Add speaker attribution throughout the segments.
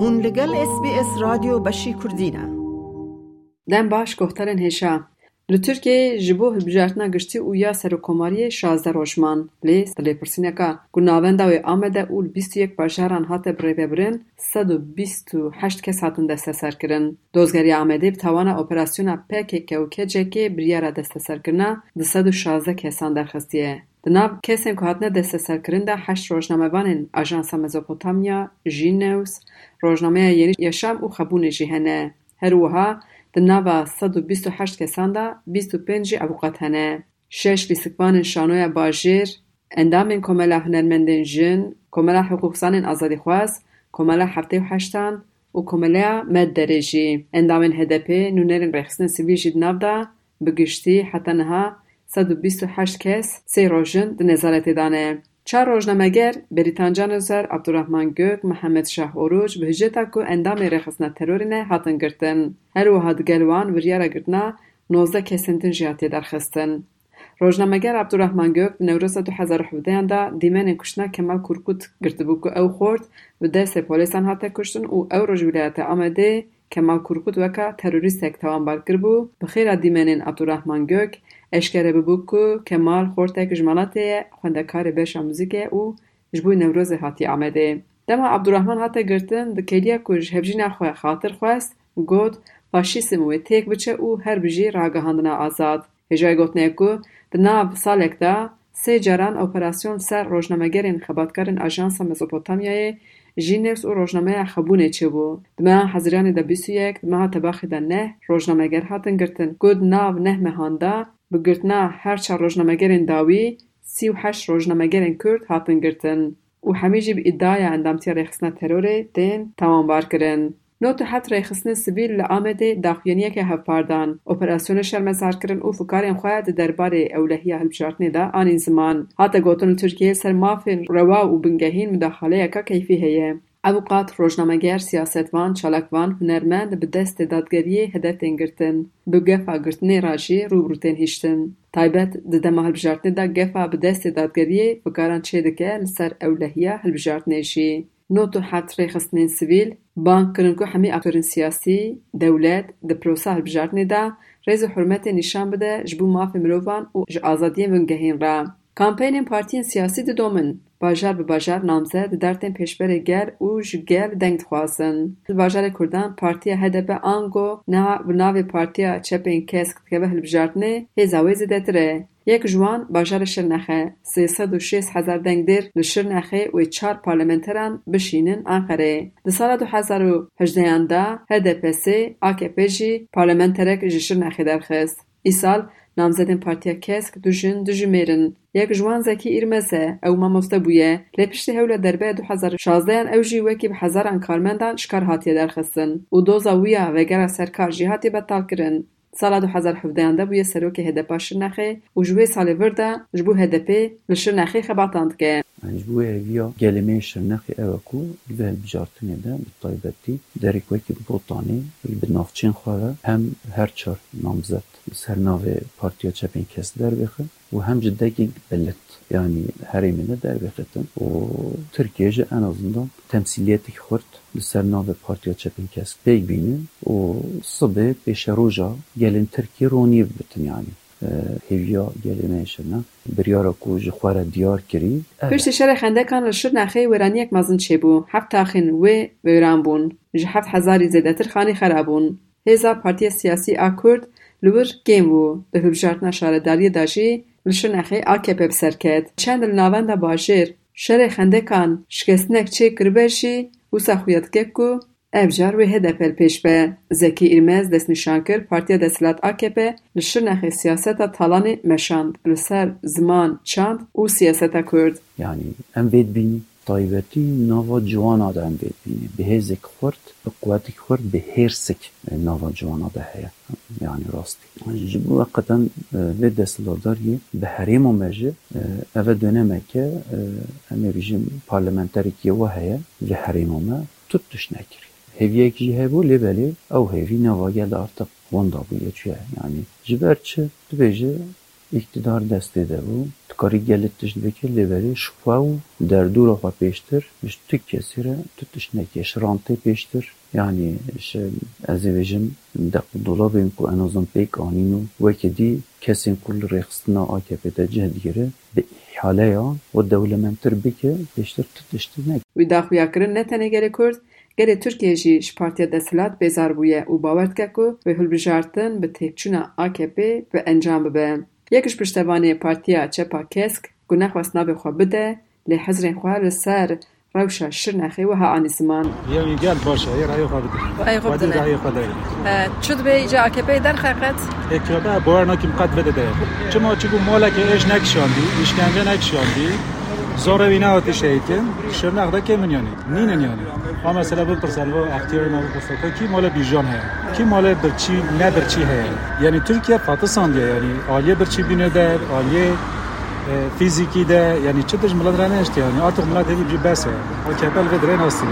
Speaker 1: هون لگل اس بی اس رادیو بشی کردینه
Speaker 2: دن باش گوهترن هشا لی ترکی جبو هبجارتنا گشتی او یا سر و کماریه شازده روشمان. لی سلی پرسینه که گناوان آمده اول بیست یک باشاران حات بری ببرین. سد و بیستو هشت کس هاتون دسته سر کرن. دوزگری آمده بتوانه اپراسیونا پکی که و که جکی بریارا دسته سر کرنه دسد و شازده کسان درخستیه. دناب کسیم که هاتنه دسته سرکرنده هشت روشنامه بانین اجانسا مزوپوتامیا، جین نوز، روزنامه یعنی یشم او خبون جیهنه. هر وها دناب سد و بیست و هشت کسانده بیست و شش لیسکبان شانوی باجیر، اندام این کمالا جن، کمالا حقوقسان این ازادی خواز، کمالا هفته و هشتان، او کمالا مد درجی. اندام این هدپی نونرین رخصن سوی جید نابده، بگشتی حتنها، sed û bîst û heşt kes sê rojin di nezaretê dane. Çar rojnameger Berîtancanê Zer Abdurrahman Gök, Mihemed Şah Oruç bi hiceta ku endamê rêxistina terorê ne hatin girtin. Her wiha di gel wan biryara girtina nozdeh kesên din jî hatiye derxistin. Rojnameger Abdurrahman Gök di Newroza du hezar û hevdeyan de dîmenên kuştina Kemal Kurkut girtibû ku ew xort bi destê polîsan hate kuştin û ew roj Wîlayeta Amedê Kemal Kurkut weka terorîstek tewambar kiribû, bi xêra dîmenên Abdurrahman Gök eşkere bibû ku Kemal xortek ji Malatê ye xwendekarê beşa muzîkê û ji bo Newrozê hatiye Amedê. Dema Abdurrahman hate girtin di kêliya ku ji hevjîna xwe xatir xwest, got faşîsm wê têk biçe û her bijî ragihandina azad. Hêjayê gotinê ku di nav salek de sê caran operasyon ser rojnamegerên xebatkarên Ajansa Mezopotamyayê Jî News û Rojnameya Xebûnê çêbû. Di meha Heziryanê de bîst û yek, di meha Tebaxê de neh rojnameger hatin girtin. Ku di nav neh mehan de بگرتنا هر چار روشنامه گرن داوی سی و هش روشنامه گرن کرد هاتن گرتن. و همیجی با ادایا اندام تیار ریخسنا تروری دین تمام بار کرن. نوت حت ریخسنا سبیل لآمده داخویانی اکی هف پاردان اوپراسیون شرمه سار کرن و فکاری انخواید در بار اولهی هلب زمان حتا گوتون ترکیه سر مافین روا و بنگهین مداخله اکا کیفیه؟ هیه Ew rojnameger, siyasetvan, çalakvan, hunermend bi destê dadgeriyê hedef tên girtin. Bi gefa girtinê re jî rûbirû tên hîştin. Taybet di dema hilbijartinê de gefa bi destê dadgeriyê fikaran çê dike li ser ewlehiya hilbijartinê jî. Not û heft rêxistinên sivîl bang kirin ku hemî aktörên siyasî, dewlet di prosa hilbijartinê de rêz û hurmetê nîşan bide ji bo mafê mirovan û ji azadiyên bingehîn re. Kampanyên partiyên siyasî didomin. باجار به باجار نامزه در درتن پیشبر گر او جگر دنگت خواستن. در باجار کردن پارتی هده به آنگو نو نو پارتی ها چپ این کس که به هل بجارتنه هز یک جوان باجار شرنخه سی سد و شیست هزار دنگ دیر در شرنخه وی چار پارلمنتران بشینن آنخره. در سال دو هزار و هجدهانده هده پسی آکه پیشی پارلمنترک جشرنخه درخست. Ji namzedên Partiya Kesk du jin dijimêrin. Yek ji wan Zekî Îrmez e ew mamoste bûye lê piştî hewla derbeya du hezar şazdeyan ew jî wekî bi hezaran karmendan şikar hatiye derxistin û doza wî ya vegera serkar jî hatiye betalkirin. سال 2017 اند بو سره که هدا پاش نه جوه سال وردا جبو
Speaker 3: هدا پی لش نه خه خباتاند که ان جوه یو گلمیش نه خه او کو دبل بجارت نه ده بو طیبتی در کو کی بو طانی هم هر چور نامزد سر نو پارتیو چپین کس در بخه و هم جده گیگ بلد یعنی هر ایمینه در بخیتن و ترکیه جه این ازندان تمسیلیتی که خورد در سرنا پارتیا چپین کس بیگ بینیم و صبح پیش روژا گلین ترکی رونی بتن یعنی هیویا گلی میشن بریارا
Speaker 2: کوج خوار دیار کری پیش شر خنده کان شر نخی ورانی مازن چه بو؟ تاخین و ویران بون. جه هفت هزاری زیده تر خانی خرابون هیزا پارتی سیاسی آکورد لور گیم بو. به هبجارت داری داشی. لشر نخی آکی پیب سرکت. چند لناوان دا باشیر شر خنده کان شکستنک چه کربرشی. و سخویت که ev wê HDP li pêş be. Zekî Îrmez destnîşan kir Partiya Desthilat AKP li Şirnexê siyaseta talanê meşand li ser ziman, çand û siyaseta Kurd.
Speaker 3: Yani em vê dibînin taybetî nava ciwana de em vê dibînin. Bi hêzek xurt, bi nava ciwana de heye. Yani rastî. Ji bo qeten vê desthilatdariyê bi herêma me jî ev e dönemeke em ê bijîm parlamenterekî we heye li herêma me tut tuş nekiriye. heviyek jî hebû lê belê ew hêvî nava gel artık wanda bûye çi ye yani ji ber çi dibêje اقتدار دسته ده بو تکاری گلت تشت بکر لیبری شفا و در دور آقا پیشتر مش تک کسی را تو تشت نکی شرانته پیشتر yani ez ê vêjim deqdolabên ku enozan pêk anîn û wekî dî kesên ku li rêxistina AKP de cih digire bi îhaleya we dewlemendtir bike pêştir tu tiştî nek.
Speaker 2: Wî daxuyakirin ne tenê gelê Kurd, گره ترکیه جی شپارتیه ده سلات بیزار بویه او باورد که که به هل بجارتن به تکچونا آکه بی و انجام ببه. یکش پشتوانه پارتیه چه پا کسک گونه خواست نابی خواه بده لی حضرین خواه سر روشا شر نخی و
Speaker 4: ها آنی سمان. یمی گل باشه ایر
Speaker 2: ایو خواه بده.
Speaker 4: ایو خواه بده.
Speaker 2: ایو خواه بده. چو دو بیجا
Speaker 4: آکه در خاقت؟ ایو خواه بایر ناکی مقد بده ده. چو ما چو بو مولا که ایش نکشاندی، ایش کنگه نکشاندی، زاره وینا آتی شهیدیم، شر نخده که منیانی، نینه نیانی. Yanî. Ha mesela bu perselvo ehtiyarê navê Kosova kî male bîjan heye. Kî male birçî ne birçî heye. Yani Türkiye patisandiye yani aliye birçî bîne der, aliye فیزیکی ده یعنی چه دش ملت رانه اشتی یعنی آتق ملت هیچ بی بسه و کپل و درین هستیم.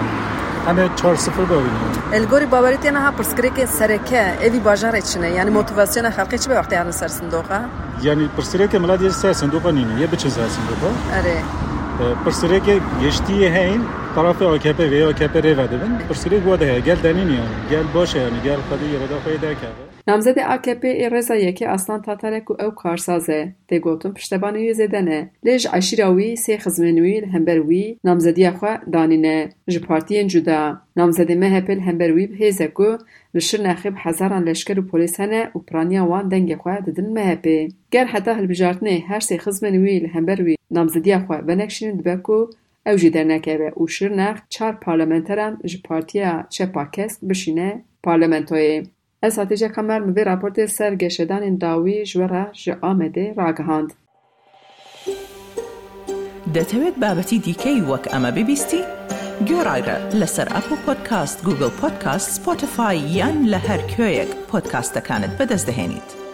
Speaker 4: همه چهار صفر ببینیم
Speaker 2: الگوری باوری تینا ها پرسکری که سرکه ایوی باجار چنه؟ یعنی موتیواسیون خلقی چه به وقتی هرن سر صندوقه
Speaker 4: یعنی پرسکری که ملت یه سر صندوقه نینه یه بچه سر صندوقه
Speaker 2: اره
Speaker 4: پرسکری که گشتی هین طرف آکپ و آکپ ریو دوبن پرسیده
Speaker 2: بوده گل دنیمی هم گل باشه یعنی گل خدی یه بدافه ایده کرده. نامزد آکپ ای رزا یکی اصلا تا ترکو او کار سازه. دی گوتون پشتبانه یو زیدنه. لیج عشیراوی سی خزمینوی الهمبروی نامزدی اخوا دانینه. جپارتی جدا نامزدی مهپل همبروی به هیزگو نشر نخیب حزاران لشکر و پولیس هنه. و پرانیا وان دنگ اخوا دیدن مهپی گر حتا هل بجارتنه هر سی خزمینوی همبروی. نامزدی اخوا بنکشنی دبکو ew jî dernekeve û Şirnex çar parlamenteran ji Partiya Çepa Kesk bişîne parlamentoyê. Ez Hatice Kamer mi vê raportê ser geşedanên dawî ji we re ji Amedê ragihand.
Speaker 5: دەتەوێت بابەتی دیکەی وەک ئەمە ببیستی؟ گۆڕایرە لەسەر ئەپ و پۆدکاست گوگل پۆدکاست سپۆتفاای یان لە هەر کوێیەک پۆدکاستەکانت بەدەستدەێنیت.